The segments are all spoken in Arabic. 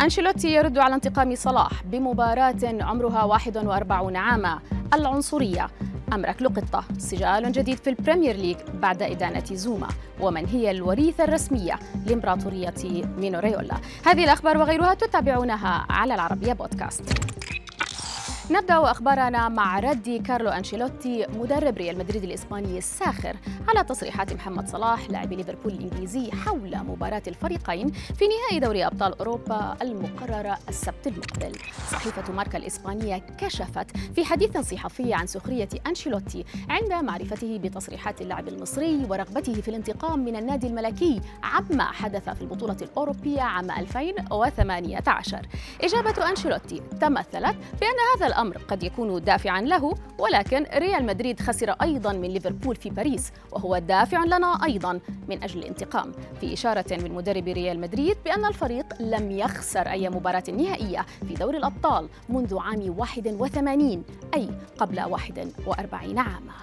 أنشيلوتي يرد على انتقام صلاح بمباراة عمرها 41 عاما. العنصرية أم ركل قطة سجال جديد في ال Premier League بعد إدانة زوما. ومن هي الوريثة الرسمية لإمبراطورية مينو ريولا هذه الأخبار وغيرها تتابعونها على العربية بودكاست. نبدأ أخبارنا مع رد كارلو أنشيلوتي مدرب ريال مدريد الإسباني الساخر. على تصريحات محمد صلاح لاعب ليفربول الإنجليزي حول مباراة الفريقين في نهائي دوري أبطال أوروبا المقررة السبت المقبل. صحيفة ماركا الإسبانية كشفت في حديث صحفي عن سخرية أنشيلوتي عند معرفته بتصريحات اللاعب المصري ورغبته في الانتقام من النادي الملكي عما حدث في البطولة الأوروبية عام 2018 إجابة أنشيلوتي تمثلت بأن هذا الأمر قد يكون دافعا له ولكن ريال مدريد خسر أيضا من ليفربول في باريس وهو دافع لنا أيضا من أجل الانتقام. في إشارة من مدرب ريال مدريد بأن الفريق لم يخسر أي مباراة نهائية في دوري الأبطال منذ عام 81 أي قبل 41 عاما.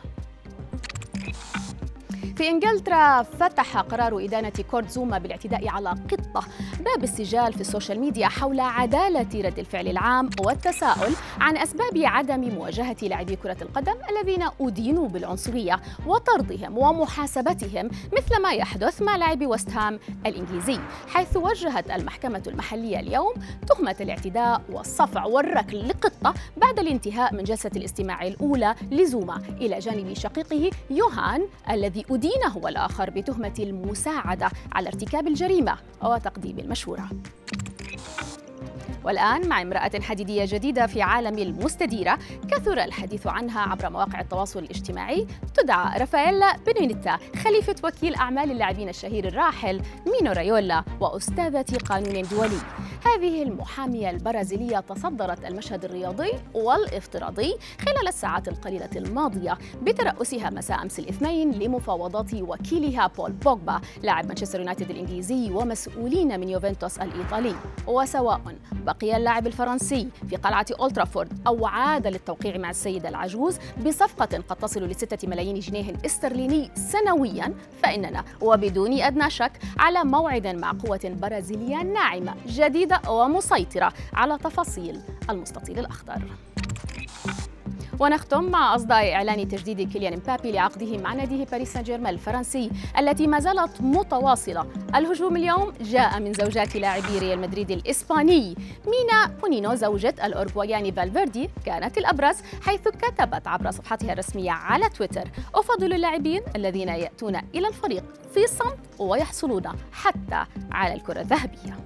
في إنجلترا فتح قرار إدانة كورت زوما بالاعتداء على قطة باب السجال في ال social media حول عدالة رد الفعل العام والتساؤل عن أسباب عدم مواجهة لاعبي كرة القدم الذين أدينوا بالعنصرية وطردهم ومحاسبتهم مثل ما يحدث مع لاعبي وست هام الإنجليزي حيث وجهت المحكمة المحلية اليوم تهمة الاعتداء والصفع والركل لقطة بعد الانتهاء من جلسة الاستماع الأولى لزوما إلى جانب شقيقه يوهان الذي أدين دين هو الآخر بتهمة المساعدة على ارتكاب الجريمة وتقديم المشورة. والآن مع امرأة حديدية جديدة في عالم المستديرة كثر الحديث عنها عبر مواقع التواصل الاجتماعي. تدعى رافائيلا بنونيتا خليفة وكيل أعمال اللاعبين الشهير الراحل مينو رايولا وأستاذة قانون دولي. هذه المحامية البرازيلية تصدرت المشهد الرياضي والإفتراضي خلال الساعات القليلة الماضية بترأسها مساء أمس الاثنين لمفاوضات وكيلها بول بوجبا لاعب مانشستر يونايتد الإنجليزي ومسؤولين من يوفنتوس الإيطالي. وسواء بقي اللاعب الفرنسي في قلعة أولترافورد أو عاد للتوقيع مع السيدة العجوز بصفقة قد تصل لستة ملايين جنيه استرليني سنويا فإننا وبدون أدنى شك على موعد مع قوة برازيلية ناعمة جديدة ومسيطرة على تفاصيل المستطيل الأخضر. ونختم مع أصداء إعلان تجديد كيليان امبابي لعقده مع ناديه باريس سان جيرمان الفرنسي التي ما زالت متواصلة. الهجوم اليوم جاء من زوجات لاعبي ريال مدريد الإسباني. مينا بونينو زوجة الأورغواياني فالفيردي كانت الأبرز حيث كتبت عبر صفحتها الرسمية على تويتر أفضل اللاعبين الذين يأتون إلى الفريق في صمت ويحصلون حتى على الكرة الذهبية.